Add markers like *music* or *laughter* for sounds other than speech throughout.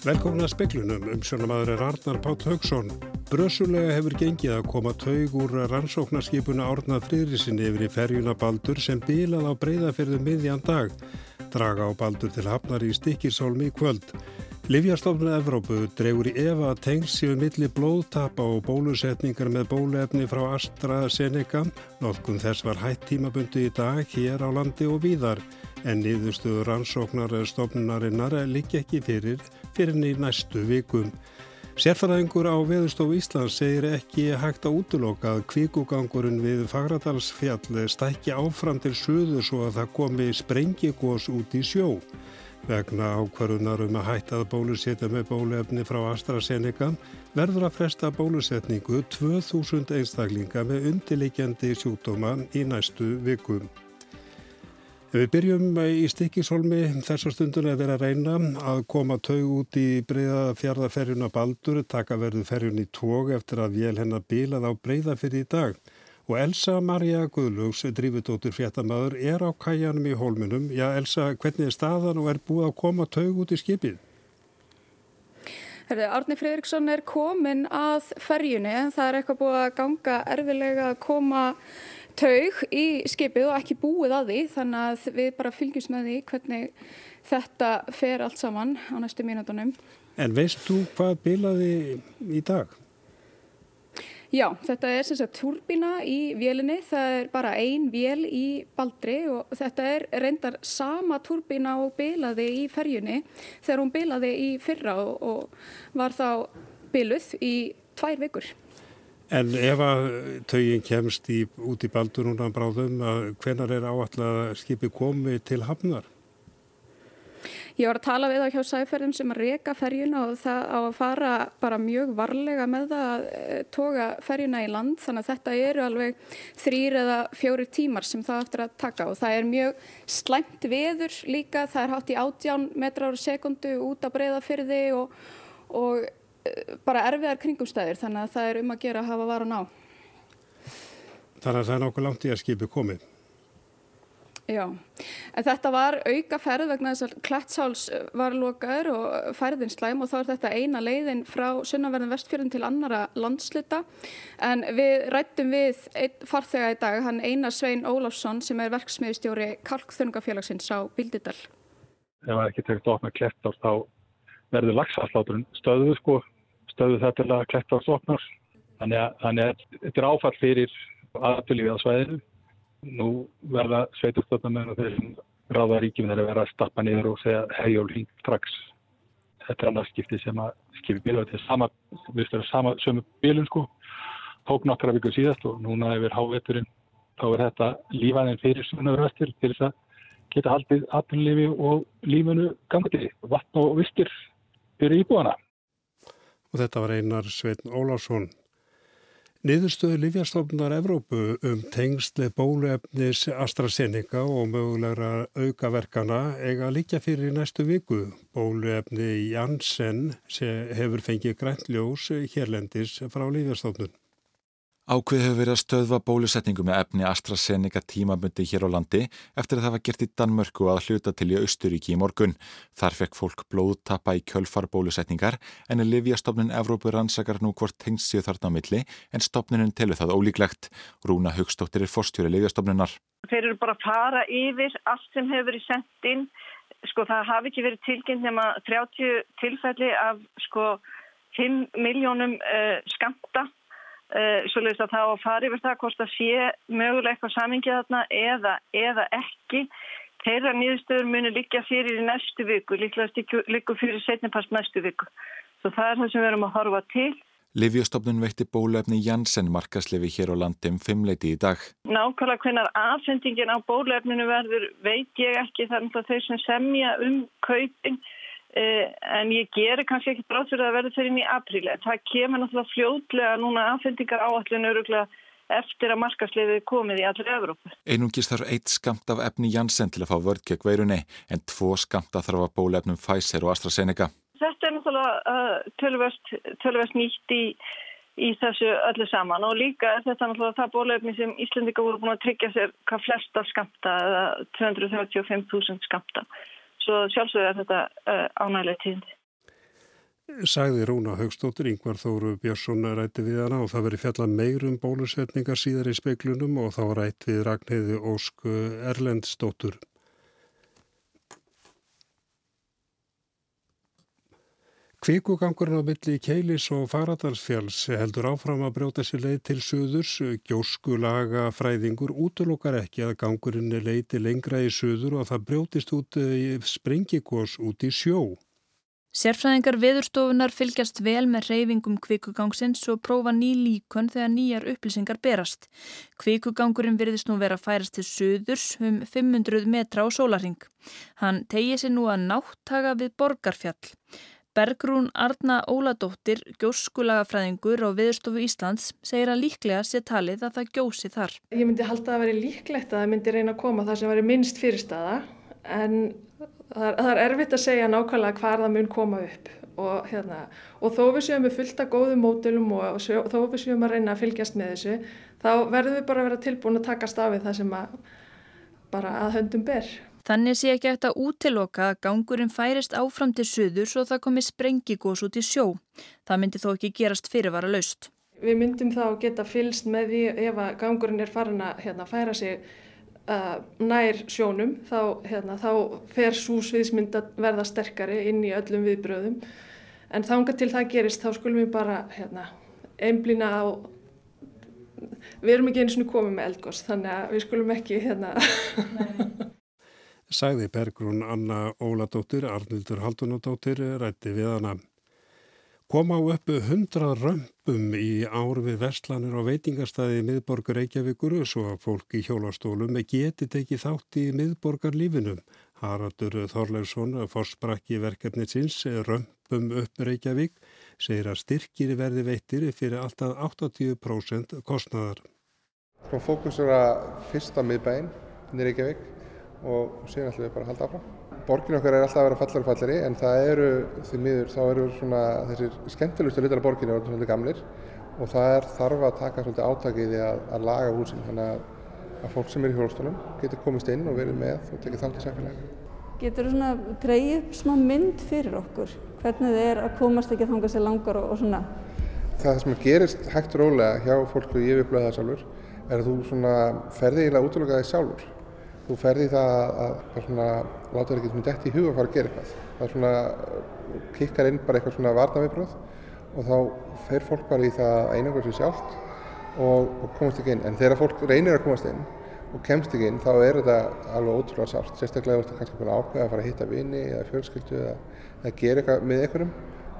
Velkomin að speklunum um sjónamaður er Arnar Pátt Haugsson. Brössulega hefur gengið að koma taug úr rannsóknarskipuna Árnað Friðrisin yfir í ferjuna Baldur sem bilað á breyðaferðu miðjan dag. Draga á Baldur til hafnar í Stikkirsólmi í kvöld. Livjastofnun Evrópu dregur í Eva að tengst séu milli blóðtapa og bólusetningar með bóluefni frá AstraZeneca. Nótkun þess var hætt tímabundi í dag hér á landi og víðar en niðurstuður rannsóknarstofnunarinnar liggja ekki fyrir fyrir í næstu vikum. Sérfæraðingur á Veðurstof Íslands segir ekki hægt að útloka að kvíkugangurinn við Fagradalsfjall stækki áfram til suðu svo að það komi sprengigós út í sjó. Vegna ákvarðunar um að hætta að bólusetja með bólefni frá AstraZeneca verður að fresta bólusetningu 2000 einstaklinga með undirleikjandi sjúkdóma í næstu vikum. Við byrjum í stikkisholmi þessar stunduna að vera að reyna að koma taug út í breyða fjárðaferjuna Baldur, taka verðu ferjun í tóg eftir að vél hennar bílað á breyða fyrir í dag. Og Elsa Maria Guðlugs, drífudóttur fréttamaður, er á kæjanum í hólminum. Já, Elsa, hvernig er staðan og er búið að koma taug út í skipið? Árni Fridriksson er komin að ferjunni. Það er eitthvað búið að ganga erfilega að koma taug í skipið og ekki búið að því þannig að við bara fylgjumst með því hvernig þetta fer allt saman á næstu mínutunum. En veist þú hvað bilaði í dag? Já, þetta er sem sagt turbína í vélinni, það er bara ein vél í baldri og þetta er reyndar sama turbína og bilaði í ferjunni þegar hún bilaði í fyrra og, og var þá biluð í tvær vikur. En ef að taugin kemst í, út í baldur núna bráðum, hvenar er áallega að skipi komi til hafnar? Ég var að tala við það hjá sæferðum sem að reyka ferjuna og það á að fara bara mjög varlega með það að eh, toga ferjuna í land þannig að þetta eru alveg þrýr eða fjóri tímar sem það eftir að taka og það er mjög slæmt veður líka, það er hátt í átján metrar á sekundu út að breyða fyrir þig og, og bara erfiðar kringumstæðir þannig að það er um að gera að hafa varan á. Þannig að það er nokkuð langt í að skipi komið. Já, en þetta var auka ferð vegna þess að Klettsháls var lokaður og færðin slæm og þá er þetta eina leiðin frá sunnaverðin vestfjörðin til annara landslita en við rættum við farþega í dag, hann Einar Svein Ólafsson sem er verksmiðstjóri Kalkþörnungafélagsins á Bildidal. Ef það ekki tekst ofna Klettsháls þá verður lagsafsláturinn stöðu sko, stöðu þetta til að kletta á soknar. Þannig að, að þetta er áfall fyrir aðfylgið á svæðinu. Nú verða sveitustöðnamenn og þeir sem ráða ríkjum þeirra verða að stappa niður og segja og hring strax. Þetta er annars skiptið sem að skipið bílu. Þetta er sama, við styrum sama sömu bílun sko. Tók nokkra vikur síðast og núna yfir hávetturinn þá er þetta lífaðin fyrir sunnöðurvestir til þess að geta haldið aðtunlifi og lífunu gangandi. Vatn og vistir fyrir íbúana. Og þetta var einar Sveitn Ólásson. Niðurstöðu Lífjastofnunar Evrópu um tengsli bóluefnis AstraZeneca og mögulegra aukaverkana eiga líka fyrir næstu viku. Bóluefni Janssen hefur fengið grænljós hérlendis frá Lífjastofnun. Ákveð hefur verið að stöðva bólusetningu með efni AstraZeneca tímabundi hér á landi eftir að það var gert í Danmörku að hluta til í Austuríki í morgun. Þar fekk fólk blóðtappa í kjölfar bólusetningar en er Livjastofnun Evrópu rannsakar nú hvort tengst séu þarna á milli en stopnunum telur það ólíklegt. Rúna Hugstóttir er forstjóri Livjastofnunar. Þeir eru bara að fara yfir allt sem hefur verið sendt inn. Sko það hafi ekki verið tilkynnt nema 30 tilfelli af sko 5 miljónum uh, skamta Uh, Svolítið að það á að fara yfir það hvort það sé mögulega eitthvað samingið þarna eða, eða ekki. Þeirra nýðustöður muni líka fyrir í næstu viku, líklega líka fyrir setnipast næstu viku. Svo það er það sem við erum að horfa til. Livjastofnun veitti bólefni Janssen markaslefi hér á landi um fimmleiti í dag. Nákvæmlega hvernar afsendingin á bólefninu verður veit ég ekki þar um þau sem semja um kaupin en ég gerir kannski ekki brátt fyrir að verða fyrir inn í apríli. Það kemur náttúrulega fljótlega núna aðfendingar áallin öruglega eftir að markasliðið komið í allir Evrópu. Einungis þarf eitt skamt af efni Janssen til að fá vörd gegn veirunni en tvo skamt að þarf að bólefnum Pfizer og AstraZeneca. Þetta er náttúrulega uh, tölvest nýtt í, í þessu öllu saman og líka er þetta náttúrulega það bólefni sem Íslandika voru búin að tryggja sér hvað flesta skamta eða 235.000 skamta svo sjálfsögur er þetta uh, ánægileg tíðindi. Sagði Rúna Haugstóttir, yngvar Þóru Björnsson rætti við hana og það veri fjalla meirum bólusetningar síðar í speiklunum og þá rætt við Ragnheiði Ósk Erlendstóttur. Kvikugangurinn á milli Keilis og Faradalsfjalls heldur áfram að brjóta sér leið til söðurs. Gjóskulaga fræðingur útlokkar ekki að gangurinn leiti lengra í söður og það brjótist út sprengikos út í sjó. Sérfræðingar veðurstofunar fylgjast vel með reyfingum kvikugangsins og prófa ný líkun þegar nýjar upplýsingar berast. Kvikugangurinn virðist nú vera að færast til söðurs um 500 metra á sólaring. Hann tegi sér nú að náttaga við borgarfjall. Bergrún Arna Óladóttir, gjóskulagafræðingur og viðstofu Íslands, segir að líklega sé talið að það gjósi þar. Ég myndi halda að veri líklegt að það myndi reyna að koma þar sem veri minnst fyrirstaða en það er, það er erfitt að segja nákvæmlega hvar það mun koma upp og, hérna, og þó við séum við fullt af góðum mótilum og, og sjó, þó við séum að reyna að fylgjast með þessu þá verðum við bara að vera tilbúin að taka stafið það sem að bara að höndum ber. Þannig sé ekki eftir að útiloka að gangurinn færist áfram til suðurs og það komi sprengigós út í sjó. Það myndi þó ekki gerast fyrirvara laust. Við myndum þá geta fylst með því ef að gangurinn er farin að hérna, færa sig uh, nær sjónum þá, hérna, þá fer svo sviðsmynd að verða sterkari inn í öllum viðbröðum. En þánga til það gerist þá skulum við bara hérna, einblýna á við erum ekki eins og komið með eldgós þannig að við skulum ekki hérna *laughs* Sæði Bergrún Anna Óladóttir, Arnildur Haldunadóttir rætti við hana. Kom á uppu hundra römpum í ár við verslanir og veitingarstaði í miðborgar Reykjavíkur svo að fólk í hjólastólum geti tekið þátt í miðborgarlífinum. Haraldur Þorleifsson, fórsprakki verkefni sinns, römpum upp Reykjavík, segir að styrkir verði veittir fyrir alltaf 80% kostnaðar. Fókus er að fyrsta miðbæinn í Reykjavík og síðan ætlum við bara að halda áfram. Borgin okkar er alltaf að vera fallar og fallari en það eru því miður þá eru svona þessir skemmtilegustu hlutar af borginu og svolítið gamlir og það er þarf að taka svolítið átakið í að, að laga húsin þannig að, að fólk sem er í hjólstólum getur komist inn og verið með og tekið þátt í samfélaginu. Getur þú svona dreyið smá mynd fyrir okkur hvernig þið er að komast ekki að þanga sér langar og, og svona? Það sem gerist hægt rólega hjá fólku það sjálfur er að þú svona ferði eiginlega útlökaði sjálfur þú ferði það að, að svona, láta þér ekki svona dætt í huga að fara að gera eitthvað. Það svona kikkar inn bara eitthvað svona varnaviðbröð og þá fer fólk bara í það einangur sér sjálft og, og komast ekki inn. En þegar fólk reynir að komast inn og kemst ekki inn þá er þetta alveg ótrúlega sárt. Sérstaklega þú ert kannski búin að ákveða að fara að hitta vini eða fjölskyldu eða, eða gera eitthvað með einhverjum.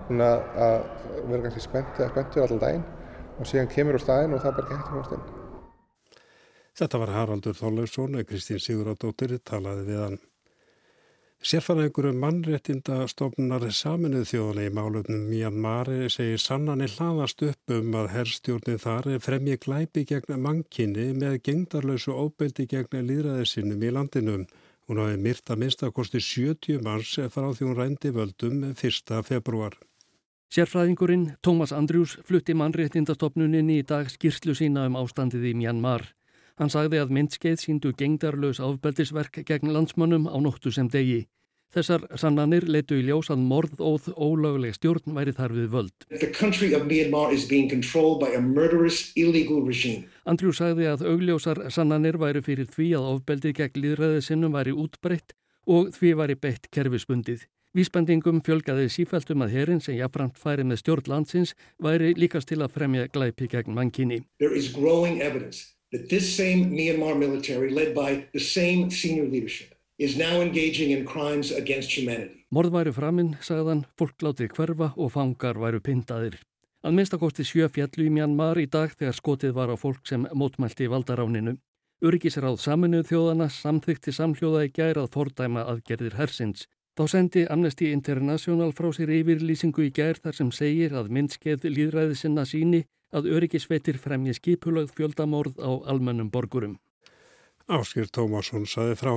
Svona að vera kannski spennt eða spenntur allan daginn og síðan kemur á staðinn og það er bara ekki hægt að komast inn. Þetta var Haraldur Þorleifsson, Kristín Siguradóttir talaði við hann. Sérfæraðingur mannréttinda stofnar saminuð þjóðan í málöfnum Myanmar segir sannanir hlaðast upp um að herrstjórnið þar fremji glæpi gegn mannkinni með gengdarlausu óbeldi gegn líðræðisinnum í landinum. Hún hafi myrta minnstakosti 70 manns frá því hún rændi völdum 1. februar. Sérfræðingurinn Tómas Andrjús flutti mannréttindastofnuninni í dag skýrslu sína um ástandið í Myanmar. Hann sagði að myndskeið síndu gengdarlaus áfbeldisverk gegn landsmönnum á nóttu sem degi. Þessar sannanir leitu í ljós að morðóð ólögleg stjórn væri þar við völd. Andrew sagði að augljósar sannanir væri fyrir því að ofbeldi gegn líðræðið sinnum væri útbreytt og því væri beitt kerfisbundið. Vísbendingum fjölgaði sífæltum að herin sem jafnframt færi með stjórn landsins væri líkast til að fremja glæpi gegn mannkynni that this same Myanmar military, led by the same senior leadership, is now engaging in crimes against humanity. Morð væru framinn, sagðan, fólk látið hverfa og fangar væru pindaðir. Að minnstakosti sjö fjallu í Myanmar í dag þegar skotið var á fólk sem mótmælti valdaráninu. Öryggisráð saminuð þjóðana samþykti samhljóða í gærað fordæma aðgerðir hersins. Þá sendi Amnesty International frá sér yfirlýsingu í gær þar sem segir að minnskeið líðræði sinna síni að öryggisveitir fremji skipulögð fjöldamorð á almennum borgurum. Áskir Tómasson saði frá.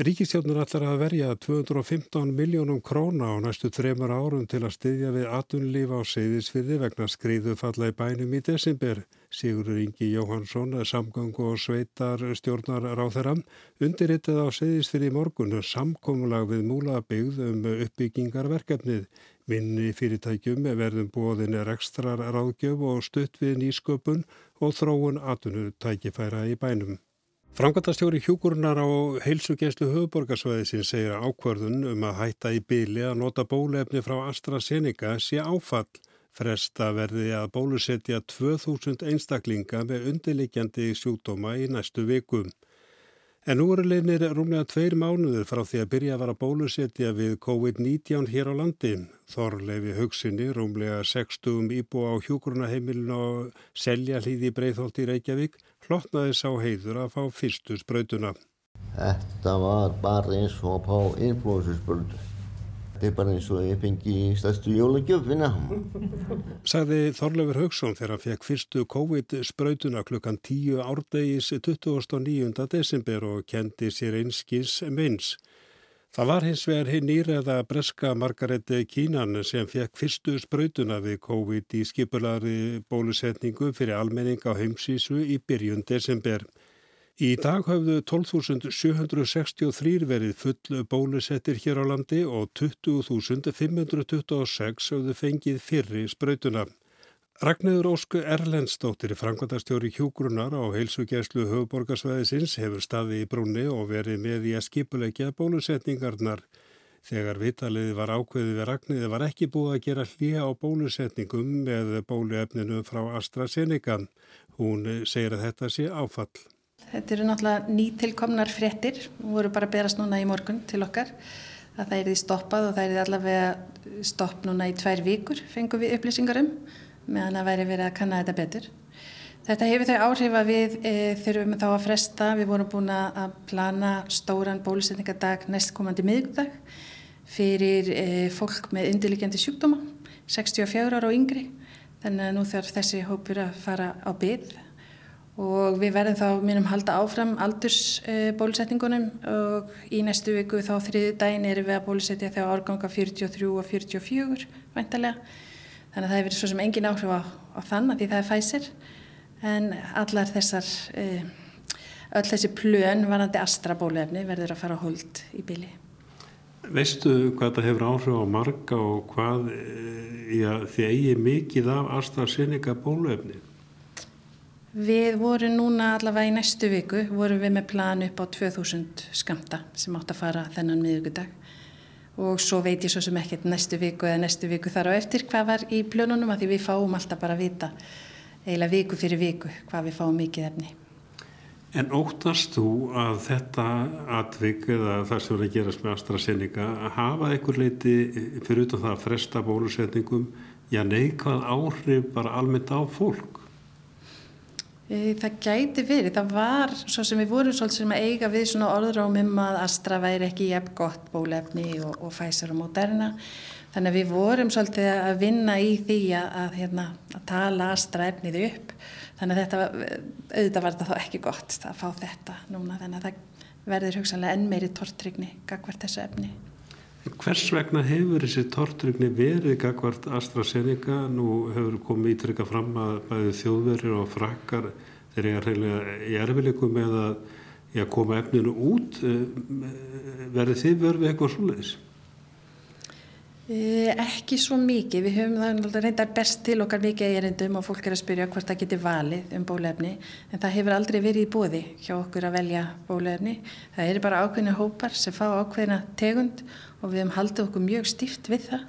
Ríkistjónur ætlar að verja 215 miljónum króna á næstu þremur árum til að styðja við atunlíf á seyðisfyrði vegna skriðu falla í bænum í desember. Sigurður Ingi Jóhansson, samgöngu og sveitar stjórnar ráþeram, undirritið á seyðisfyrði morgun samkómulag við múlabyggð um uppbyggingarverkefnið. Minni fyrirtækjum verðum bóðin er ekstra ráðgjöf og stutt við nýsköpun og þróun atvinnutækifæra í bænum. Frangatastjóri hjúkurnar á heilsugjenslu höfuborgarsvæðisin segir ákvarðun um að hætta í byli að nota bólefni frá AstraZeneca sé áfall. Fresta verði að bólusetja 2000 einstaklinga með undirleikjandi sjúkdóma í næstu vikum. En nú eru leginir rúmlega tveir mánuður frá því að byrja að vara bólusetja við COVID-19 hér á landi. Þorleifi hugsinni, rúmlega 60 íbúa á hjúkurnaheimilin og selja hlýði breyðholt í Reykjavík, hlottnaði sá heiður að fá fyrstu spröytuna. Þetta var bara eins og að fá influensuspröytu. Þetta er bara eins og ég fengi stærstu jólagjöfina. Sagði Þorleifur Haugsson þegar hann fekk fyrstu COVID-sprautuna klukkan 10 árdegis 29. desember og kendi sér einskins meins. Það var hins vegar hinn nýreða breska Margaret Kínan sem fekk fyrstu sprautuna við COVID í skipulari bólusetningu fyrir almenning á heimsísu í byrjun desember. Í dag hafðu 12.763 verið full bólusettir hér á landi og 20.526 hafðu fengið fyrri sprautuna. Ragnæður Ósku Erlendstóttir, frangvandastjóri hjúgrunar á heilsugjæslu höfuborgarsvæðisins, hefur staði í brúni og verið með í að skipulegja bólusetningarnar. Þegar vitaliði var ákveðið við Ragnæði var ekki búið að gera hlýja á bólusetningum með bóluefninu frá AstraZeneca. Hún segir að þetta sé áfall. Þetta eru náttúrulega nýtilkomnar fréttir voru bara að berast núna í morgun til okkar að það er því stoppað og það er því allavega stopp núna í tvær vikur fengum við upplýsingar um meðan að væri verið að kanna þetta betur. Þetta hefur þau áhrif að við e, þurfum þá að fresta, við vorum búin að plana stóran bólusetningadag næstkomandi miðugdag fyrir e, fólk með undirlikjandi sjúkdóma, 64 ára og yngri, þannig að nú þarf þessi hópur að fara á byggð og við verðum þá minnum halda áfram aldursbólusetningunum og í næstu viku þá þriði daginn erum við að bólusetja þegar árganga 43 og 44 væntalega. Þannig að það hefur svo sem engin áhrif á, á þann að því það er fæsir en allar þessar, öll þessi plön varandi astra bólefni verður að fara hold í bíli. Veistu hvað það hefur áhrif á marga og hvað já, þið eigi mikið af AstraZeneca bólefni? Við vorum núna allavega í næstu viku, vorum við með plan upp á 2000 skamta sem átt að fara þennan miðugudag og svo veit ég svo sem ekkert næstu viku eða næstu viku þar á eftir hvað var í plönunum að því við fáum alltaf bara að vita eiginlega viku fyrir viku hvað við fáum mikið efni. En óttast þú að þetta atvik eða það sem er að gerast með AstraZeneca að hafa einhver leiti fyrir utan það að fresta bólusetningum, já neikvað áhrif bara almennt á fólk? Það gæti verið, það var svo sem við vorum svolítið sem að eiga við svona orðrómum að Astra væri ekki jæfn gott bólefni og, og Pfizer og Moderna. Þannig að við vorum svolítið að vinna í því að, að, hérna, að tala Astra efnið upp. Þannig að þetta auðvitað var þetta þá ekki gott að fá þetta núna. Þannig að það verður hugsanlega enn meiri tortrygni gagvart þessu efni. Hvers vegna hefur þessi tortrygni verið gagvart AstraZeneca? Nú hefur komið ítrykka fram að bæði þjóðverðir og frakkar þeir eru reynilega í erfileikum með að, koma efninu út. Verður þið verið eitthvað svoleiðis? Ekki svo mikið. Við höfum það reyndar best til okkar mikið erindum og fólk er að spyrja hvort það getur valið um bólefni en það hefur aldrei verið í bóði hjá okkur að velja bólefni. Það eru bara ákveðinu hópar sem fá ákveðina tegund og við hefum haldið okkur mjög stíft við það.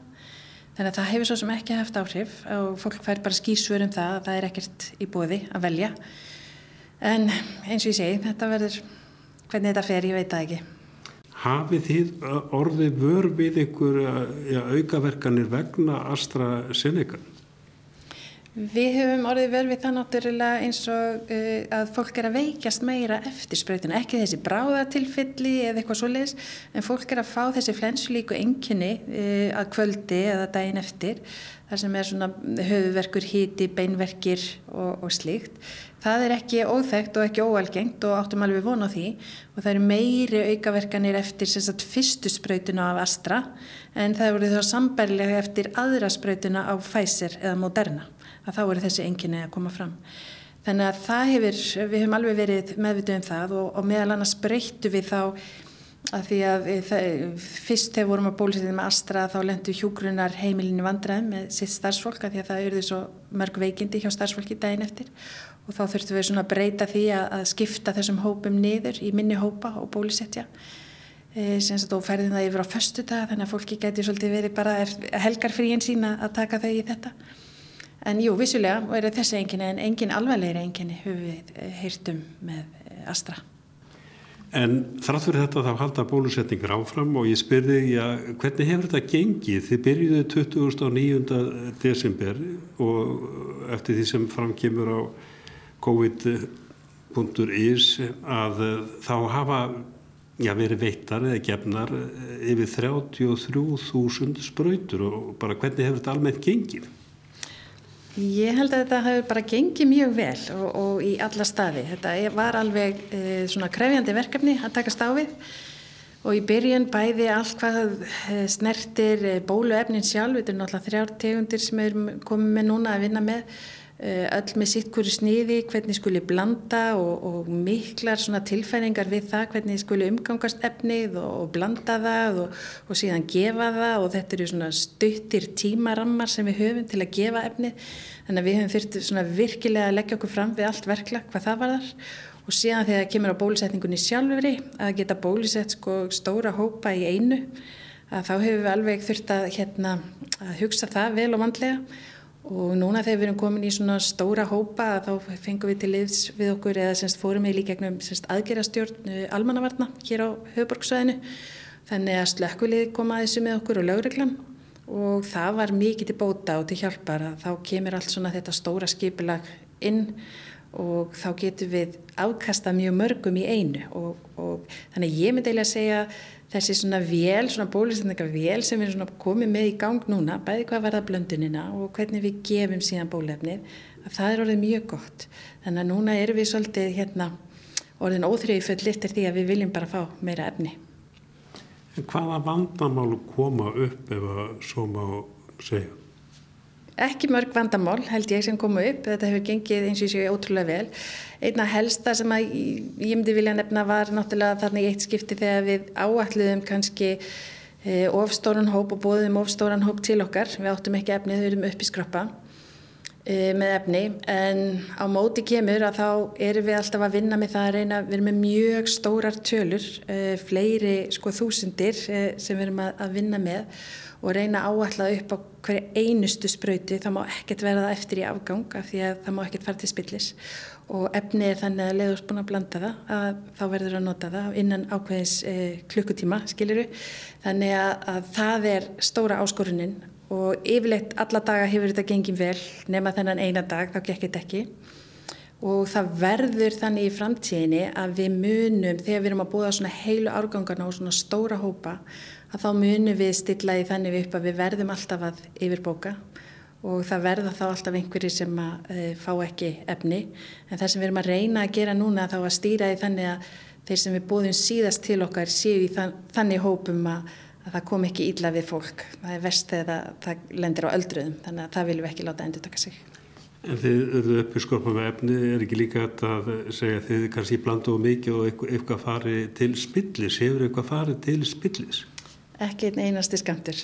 Þannig að það hefur svo sem ekki haft áhrif og fólk fær bara skýrsvör um það að það er ekkert í bóði að velja. En eins og ég segi, þetta verður, hvernig þetta fer, ég veit það ekki. Hafið þið orðið vör við ykkur ja, aukaverkanir vegna AstraZeneca? Við höfum orðið vel við það náttúrulega eins og uh, að fólk er að veikjast meira eftir sprautinu, ekki þessi bráðatilfelli eða eitthvað svo leiðis, en fólk er að fá þessi flensulíku enginni uh, að kvöldi eða daginn eftir, þar sem er svona höfuverkur, híti, beinverkir og, og slíkt. Það er ekki óþægt og ekki óalgengt og áttum alveg vona á því og það eru meiri aukaverkanir eftir sagt, fyrstu sprautuna af Astra en það voru þá sambærlega eftir aðra sprautuna af Pfizer eða Moderna að þá voru þessi enginni að koma fram. Þannig að það hefur, við höfum alveg verið meðvituð um það og, og meðal annars breyttu við þá að því að það, fyrst þegar vorum að bólusetja með Astra þá lendu hjúgrunar heimilinni vandræðum með sitt starfsfólk að því að það eruði svo mörg veikindi hjá starfsfólki daginn eftir og þá þurftum við svona að breyta því að, að skipta þessum hópum niður í minni hópa og bólusetja e, sem að þú ferðin það yfir á föstu dag þannig að fólki geti svolítið verið bara helgar fríin sína að taka þau í þetta en jú, vissulega eru þessi enginni en engin alvarlegri enginni höfum við heyrtum með Astra En þrátt fyrir þetta þá halda bólusetningur áfram og ég spyrði, já, hvernig hefur þetta gengið? Þið byrjuðu 29. desember og eftir því sem framkymur á covid.is að þá hafa já, verið veittar eða gefnar yfir 33.000 spröytur og bara hvernig hefur þetta almennt gengið? Ég held að þetta hefur bara gengið mjög vel og, og í alla staði. Þetta var alveg e, svona krefjandi verkefni að taka stáfið og í byrjun bæði allt hvað snertir bóluefnin sjálf, þetta er náttúrulega þrjár tegundir sem við erum komið með núna að vinna með Eh, öll með sitt hverju sniði, hvernig skuli blanda og, og miklar tilfæringar við það hvernig skuli umgangast efnið og, og blanda það og, og síðan gefa það og þetta eru stuttir tímarammar sem við höfum til að gefa efnið. Þannig að við höfum þurft virkilega að leggja okkur fram við allt verkla hvað það var þar og síðan þegar það kemur á bólusetningunni sjálfurri að geta bólusett sko stóra hópa í einu að þá hefur við alveg þurft að, hérna, að hugsa það vel og vandlega og núna þegar við erum komin í svona stóra hópa þá fengum við til liðs við okkur eða semst fórum við líka gegnum aðgerastjórn uh, almannavarna hér á höfuborgsvæðinu þannig að slökkvilið kom að þessu með okkur og lögreglan. Og það var mikið til bóta og til hjálpar að þá kemur allt svona þetta stóra skipilag inn og þá getur við ákasta mjög mörgum í einu. Og, og þannig ég myndi eiginlega að segja þessi svona vél, svona bólusetningavél sem við erum svona komið með í gang núna, bæði hvað verða blöndunina og hvernig við gefum síðan bólefnið, að það er orðið mjög gott. Þannig að núna erum við svolítið hérna orðin óþrjöi full eftir því að við viljum bara fá meira efni. En hvaða vandamál koma upp ef að svo má segja? Ekki mörg vandamál held ég sem komu upp, þetta hefur gengið eins og séu ótrúlega vel. Einna helsta sem að ég myndi vilja nefna var náttúrulega þarna í eitt skipti þegar við áalluðum kannski e, ofstóran hóp og bóðum ofstóran hóp til okkar. Við áttum ekki efnið, þau erum upp í skroppa með efni en á móti kemur að þá erum við alltaf að vinna með það að reyna, við erum með mjög stórar tölur, e, fleiri sko þúsundir e, sem við erum að, vinna með og reyna áallega upp á hverju einustu spröyti, það má ekkert verða eftir í afgang af því að það má ekkert fara til spillis. Og efni er þannig að leiðast búin að blanda það að þá verður að nota það innan ákveðins eh, klukkutíma, skiliru þannig að, að það er stóra áskorunin og yfirleitt alla daga hefur þetta gengið vel nema þennan eina dag, þá gekk þetta ekki. Og það verður þannig í framtíðinni að við munum þegar við erum að búða svona heilu árgangarna og svona stóra hópa að þá munum við stilla í þannig upp að við verðum alltaf að yfirbóka og það verða þá alltaf einhverjir sem að e, fá ekki efni. En það sem við erum að reyna að gera núna þá að stýra í þannig að þeir sem við búðum síðast til okkar séu í þann, þannig hópum að, að það kom ekki ílla við fólk. Það er vest þegar það, það lendir á öldruðum þannig að það viljum við ekki láta endur taka sig. En þið eru uppi skorpa með efni, er ekki líka að segja þið kannski blandu mikið og eitthvað farið til spillis, hefur eitthvað farið til spillis? ekki einn einasti skamtur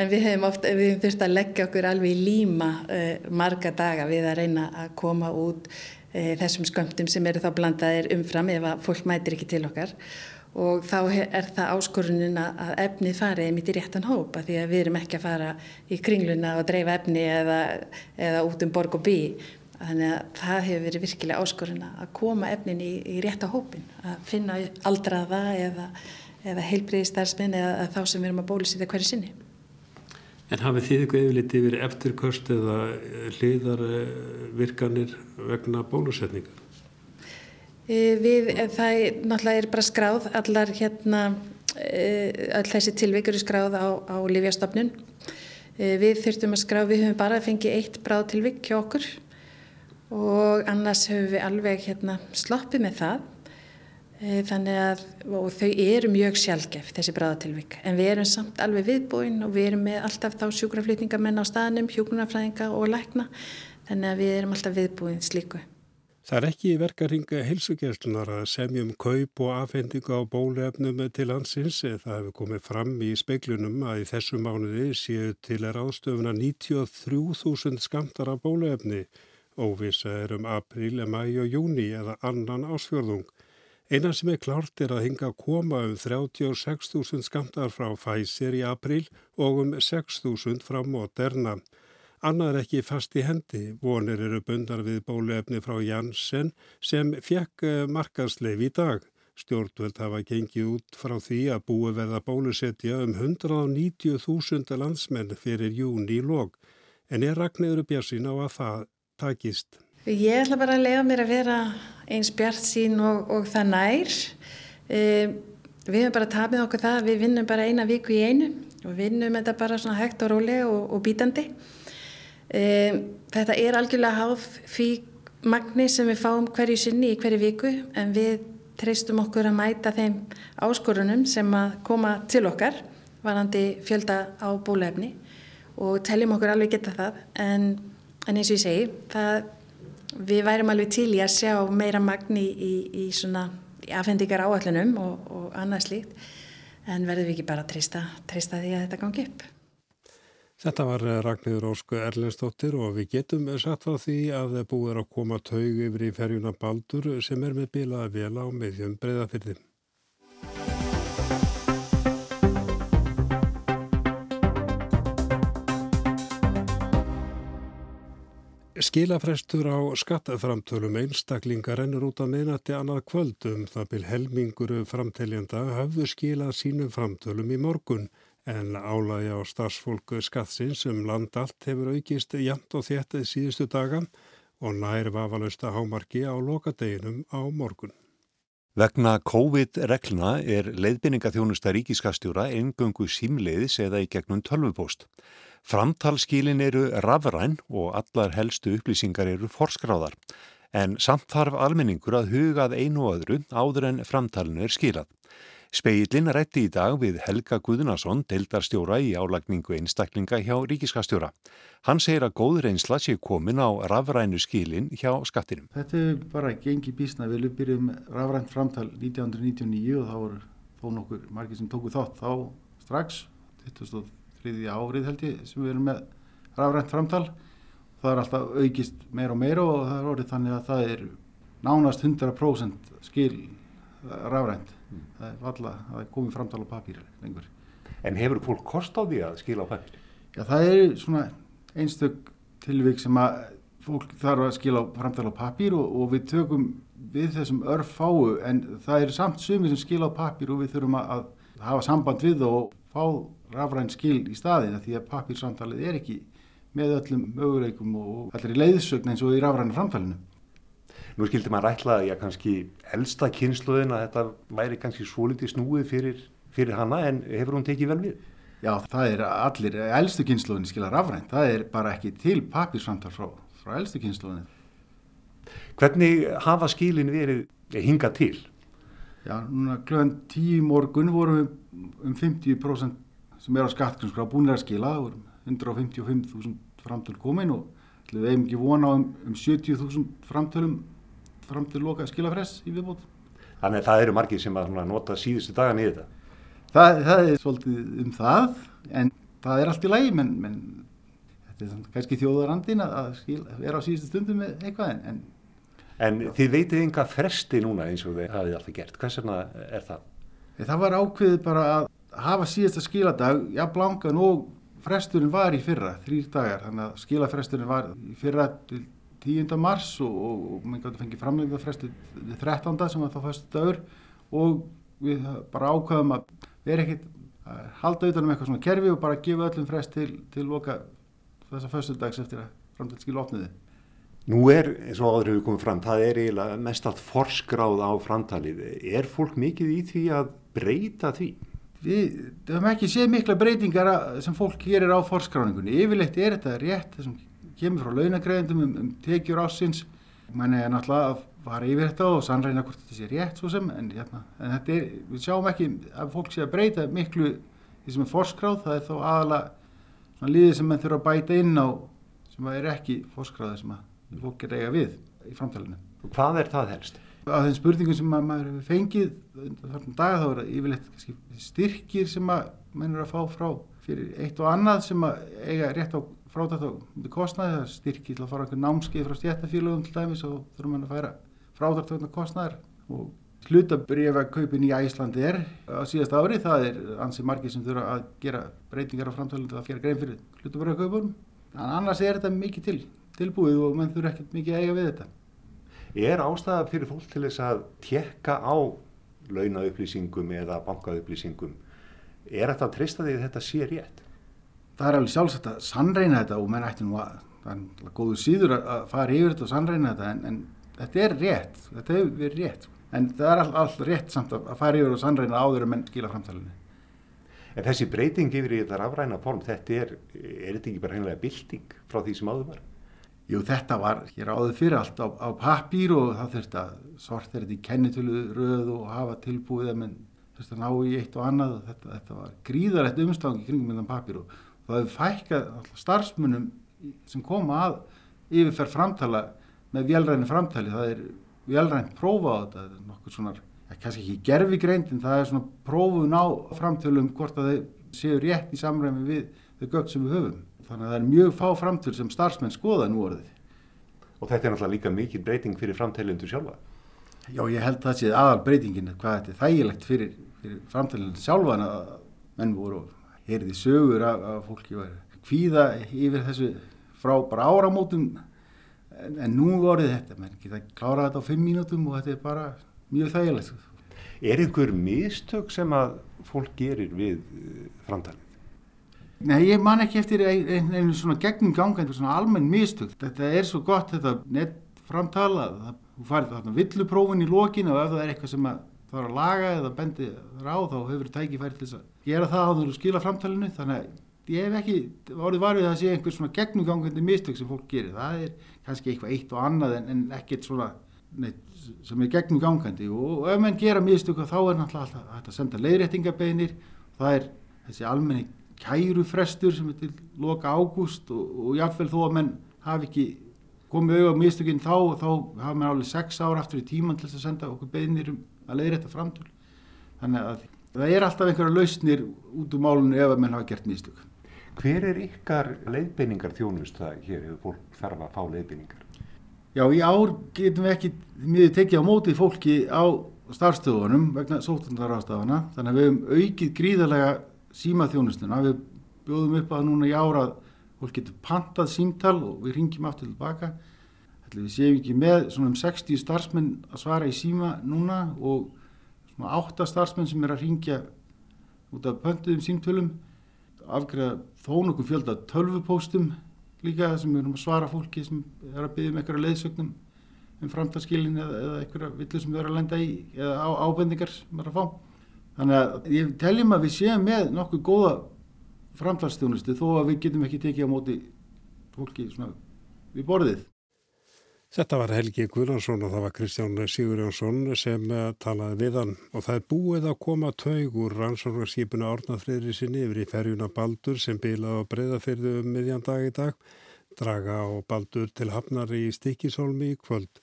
en við hefum oft, við hefum þurft að leggja okkur alveg í líma uh, marga daga við að reyna að koma út uh, þessum skamtum sem eru þá blandaðir umfram ef að fólk mætir ekki til okkar. og þá er það áskorunin að efnið farið mitt í réttan hópa því að við erum ekki að fara í kringluna og dreifa efni eða, eða út um borg og bí þannig að það hefur verið virkilega áskorun að koma efnin í, í rétta hópin að finna aldraða eða eða heilbriði starfsmenn eða þá sem við erum að bólusýta hverju sinni. En hafið þið eitthvað yfirleitt yfir eftirkvörst eða hliðarvirkanir vegna bólusetningar? Við, það er, náttúrulega er bara skráð, allar hérna, all þessi tilvík eru skráð á, á Lífjastofnun. Við þurftum að skrá, við höfum bara fengið eitt bráð tilvík hjá okkur og annars höfum við alveg hérna, sloppið með það Eh, þannig að þau eru mjög sjálfgef þessi bráðatilvík en við erum samt alveg viðbúin og við erum með alltaf þá sjúkraflýtningamenn á staðnum, hjúgrunafræðinga og lækna þannig að við erum alltaf viðbúin slíku. Það er ekki verkaringa heilsugjastlunar að semjum kaup og afhendingu á bólefnum til landsins. Það hefur komið fram í speiklunum að í þessu mánuði séu til er ástöfuna 93.000 skamtar af bólefni. Óvisa er um april, mæ og júni eða annan ásfjörðung. Einan sem er klárt er að hinga að koma um 36.000 skamtar frá Pfizer í april og um 6.000 frá Moderna. Annað er ekki fast í hendi. Vonir eru bundar við bóluefni frá Janssen sem fekk eh, markaðsleif í dag. Stjórnvöld hafa gengið út frá því að búi verða bólusetja um 190.000 landsmenn fyrir júni í log. En er Ragnæður Björnsín á að það takist? Ég ætla bara að lega mér að vera eins Björnsín og, og það nær. E, við hefum bara tapið okkur það, við vinnum bara eina viku í einu og vinnum þetta bara svona hægt og rólega og, og bítandi. Um, þetta er algjörlega háð fyrir magni sem við fáum hverju sinni í hverju viku en við treystum okkur að mæta þeim áskorunum sem að koma til okkar varandi fjölda á bólefni og teljum okkur alveg geta það en, en eins og ég segi það, við værum alveg til í að sjá meira magni í, í svona afhendingar áallunum og, og annað slíkt en verðum við ekki bara að treysta því að þetta gangi upp. Þetta var eh, Ragnhildur Ósku Erlendstóttir og við getum satt á því að búið er að koma taug yfir í ferjuna Baldur sem er með bilaða vela á meðjum breyðafyrði. Skilafrestur á skattaframtölum einstaklingar ennur út á minnati annað kvöldum það byl helmingur framteljanda hafðu skilað sínum framtölum í morgun en álægi á starfsfólk skattsins um land allt hefur aukist jæmt og þéttið síðustu daga og nær vafalausta hámarki á lokadeginum á morgun. Vegna COVID-regluna er leiðbynningaþjónusta ríkiskastjóra eingöngu símleiðis eða í gegnum tölvupóst. Framtalskílin eru rafræn og allar helstu upplýsingar eru forskráðar, en samt þarf almenningur að hugað einu og öðru áður en framtalinu er skilað. Speillin rætti í dag við Helga Guðnason, deildarstjóra í álagningu einstaklinga hjá ríkiskastjóra. Hann segir að góð reynsla sé komin á rafrænu skilin hjá skattinum. Þetta er bara gengi bísna. Við byrjum rafrænt framtal 1999 og þá voru þó nokkur margir sem tóku þátt þá strax, 2003. árið held ég sem við erum með rafrænt framtal. Það er alltaf aukist meira og meira og það er orðið þannig að það er nánast 100% skil rafrænt mm. það er valla að það er komið framtala á papír lengur. En hefur fólk kost á því að skila á papír? Já það er svona einstök tilvík sem að fólk þarf að skila framtala á papír og, og við tökum við þessum örf fáu en það er samt sumi sem skila á papír og við þurfum að, að hafa samband við og fá rafræn skil í staðina því að papírsamtalið er ekki með öllum möguleikum og allir í leiðsögn eins og í rafræna framtalinu. Nú skildi maður rætla að ég kannski elsta kynsluðin að þetta væri kannski svo litið snúið fyrir, fyrir hana en hefur hún tekið vel við? Já, það er allir, elstu kynsluðin skilja rafrænt, það er bara ekki til papirsamtal frá, frá elstu kynsluðin. Hvernig hafa skilin verið hinga til? Já, núna klöðan tíu morgun vorum við um 50% sem er á skattgrunnskrá búinir að skila, vorum 155.000 framtöl komin og við hefum ekki vona um, um 70.000 framtölum fram til loka skilafress í viðbót. Þannig að það eru margir sem að nota síðustu dagan í þetta? Það, það er svolítið um það, en það er allt í lægi, menn, menn þetta er kannski þjóðarandin að skil, vera á síðustu stundum með eitthvað. En, en, en þið veitið yngar fresti núna eins og þið hafið alltaf gert. Hvers vegna er það? Það var ákveðið bara að hafa síðasta skiladag, já blangan og fresturinn var í fyrra, þrýr dagar, þannig að skilafresturinn var í fyrra til 10. mars og, og, og maður gæti fengið framlegða fresti 13. sem var þá fyrstu dagur og við bara ákvaðum að vera ekkit að halda utanum eitthvað svona kerfi og bara gefa öllum frest til, til loka þessa fyrstu dags eftir að framtalskil opniði. Nú er, eins og áður hefur komið fram, það er eiginlega mest allt forskráð á framtalið. Er fólk mikið í því að breyta því? Við höfum ekki séð mikla breytingar sem fólk gerir á forskráningunni. Yfirleitt er þetta rétt þessum kemur frá launagreðendum um, um tekjur ásins manni er náttúrulega að fara yfir þetta og sannreina hvort þetta sé rétt svo sem en, hérna, en þetta er, við sjáum ekki að fólk sé að breyta miklu því sem er forskráð, það er þá aðalega líðið sem mann þurfa að bæta inn á sem er ekki forskráðið sem að fólk er eiga við í framtælinu Hvað er það helst? Á þeim spurningum sem maður hefur fengið þarna daga þá er það yfirleitt styrkir sem maður er að fá frá fyrir eitt og annað sem eiga rétt á frátætt á kostnæði, það styrkir til að fara einhver námskeið frá stjættafélagum til dæmis og þurfum hann að færa frátætt á kostnæðar og Hlutabrifakaupin í Æslandi er á síðast ári, það er ansið margir sem þurfa að gera breytingar á framtölundu að gera grein fyrir hlutabrifakaupunum. Annars er þetta mikið til, tilbúið og mann þurfa ekkert mikið eiga við þetta. Er ástæða fyrir fólk til þess að tjekka á launaupplýsingum eða bankaupplýsingum? Er þetta að trista því að þetta sé rétt? Það er alveg sjálfsagt að sannreina þetta og menn ætti nú að, það er góðu síður að fara yfir þetta og sannreina þetta en, en þetta er rétt, þetta hefur verið rétt en það er alltaf all rétt samt að fara yfir og sannreina áður en menn skila framtalinu. En þessi breyting yfir í þetta rafræna form, þetta er, er þetta ekki bara hennilega bilding frá því sem áður var? Jú, þetta var hér áður fyrir allt á, á pappír og það þurfti að sorta þetta í kennitölu röð og hafa tilbúið að menn þurfti að ná í eitt og annað og þetta, þetta var gríðarlegt umstangi kringum með þann pappír og það hefur fækkað starfsmunum sem koma að yfirferð framtala með velræni framtali, það er velrænt prófa á þetta, þetta er nokkur svona, kannski ekki gerfi greint en það er svona prófun á framtölum hvort að þeir séu rétt í samræmi við þau gögn sem við höfum. Þannig að það er mjög fá framtöl sem starfsmenn skoða nú orðið. Og þetta er náttúrulega líka mikil breyting fyrir framtælundu sjálfa? Já, ég held það sé aðal breytingin hvað þetta er þægilegt fyrir, fyrir framtælundu sjálfa en að menn voru heyrði sögur af, af fólki og hvíða yfir þessu frá bara áramótum en, en nú voruð þetta, menn geta klárað þetta á fimm mínútum og þetta er bara mjög þægilegt. Er einhver mistök sem að fólk gerir við eh, framtalið? Nei, ég man ekki eftir einu ein, ein svona gegnum ganga, einhver svona almenn mistök. Þetta er svo gott þetta nettframtala, þú farið þarna villuprófin í lókinu og ef það er eitthvað sem að er að laga eða bendi ráð þá hefur tækifæri til þess að gera það á þú skila framtalinu. Þannig að ég hef ekki orðið varfið að sé einhver svona gegnumgangandi mistök sem fólk gerir. Það er kannski eitthvað eitt og annað en, en ekkert svona neitt, sem er gegnumgangandi. Og, og ef mann gera mistök þá er náttúrulega alltaf að senda leiðréttingabeinir það er þessi almenni kærufrestur sem er til loka ágúst og, og jáfnveil þó að mann hafi ekki komið auðvitað mistökinn þá þá hafa mann alveg sex ára aftur í tíman til að senda okkur beinir um að leiðrétta framtöl. Þannig að það er alltaf einhverja lausnir út úr málunum ef að mann hafa gert mistök. Hver er ykkar leiðbeiningar þjónust það hér? Hefur fólk þarf að fá leiðbeiningar? Já, í ár getum við ekki mjög tekið á móti fólki á starfstöðunum vegna sótundarafstafana þannig að við hefum aukið gríðarlega símaþjónustuna, við bjóðum upp að núna í ára að fólk getur pantað símtal og við ringjum aftur tilbaka við séum ekki með svona um 60 starfsmenn að svara í síma núna og svona 8 starfsmenn sem er að ringja út af pöntuðum símtölum afgreða þó nokkuð fjölda tölvupóstum líka sem við erum að svara fólki sem er að byggja um einhverja leiðsögnum um framtalskilin eða, eða einhverja villu sem við erum að lenda í eða á, ábendingar sem erum að fá. Þannig að ég teljum að við séum með nokkuð góða framtalstjónustu þó að við getum ekki tekið á móti fólki svona við borðið. Þetta var Helgi Guðnarsson og það var Kristján Sigurjónsson sem eh, talaði við hann og það er búið að koma taug úr rannsóknarskipuna Árnafriðri sinni yfir í ferjuna Baldur sem bilaði á breyðafyrðu um miðjan dag í dag, draga á Baldur til hafnar í Stikisholmi í kvöld.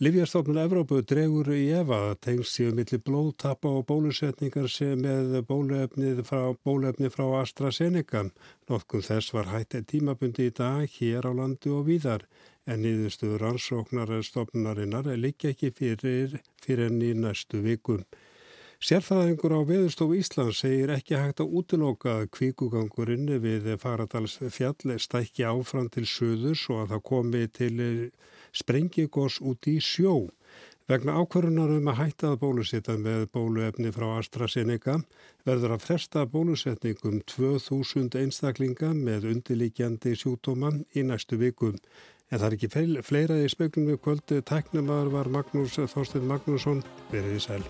Livjastofnun Evrópu dregur í efa tengst síðan millir blóðtappa og bólusetningar sem með bóluefnið frá, bóluefnið frá AstraZeneca. Nótkunn þess var hætt tímabundi í dag hér á landu og víðar en niðurstuður rannsóknarstofnarinnar liggja ekki fyrir, fyrir enn í næstu vikum. Sérfæðingur á Veðurstofu Íslands segir ekki hægt að útiloka að kvíkugangurinn við Faradals fjall stækki áfram til söðurs og að það komi til sprengigós út í sjó. Vegna ákvörunar um að hætta að bólusetta með bóluefni frá AstraZeneca verður að fresta bólusetningum 2000 einstaklinga með undirlíkjandi sjútóman í næstu vikum. En það er ekki fleira í spögnum við kvöldu. Tæknumar var Magnús Þorstein Magnússon, verið í sæl.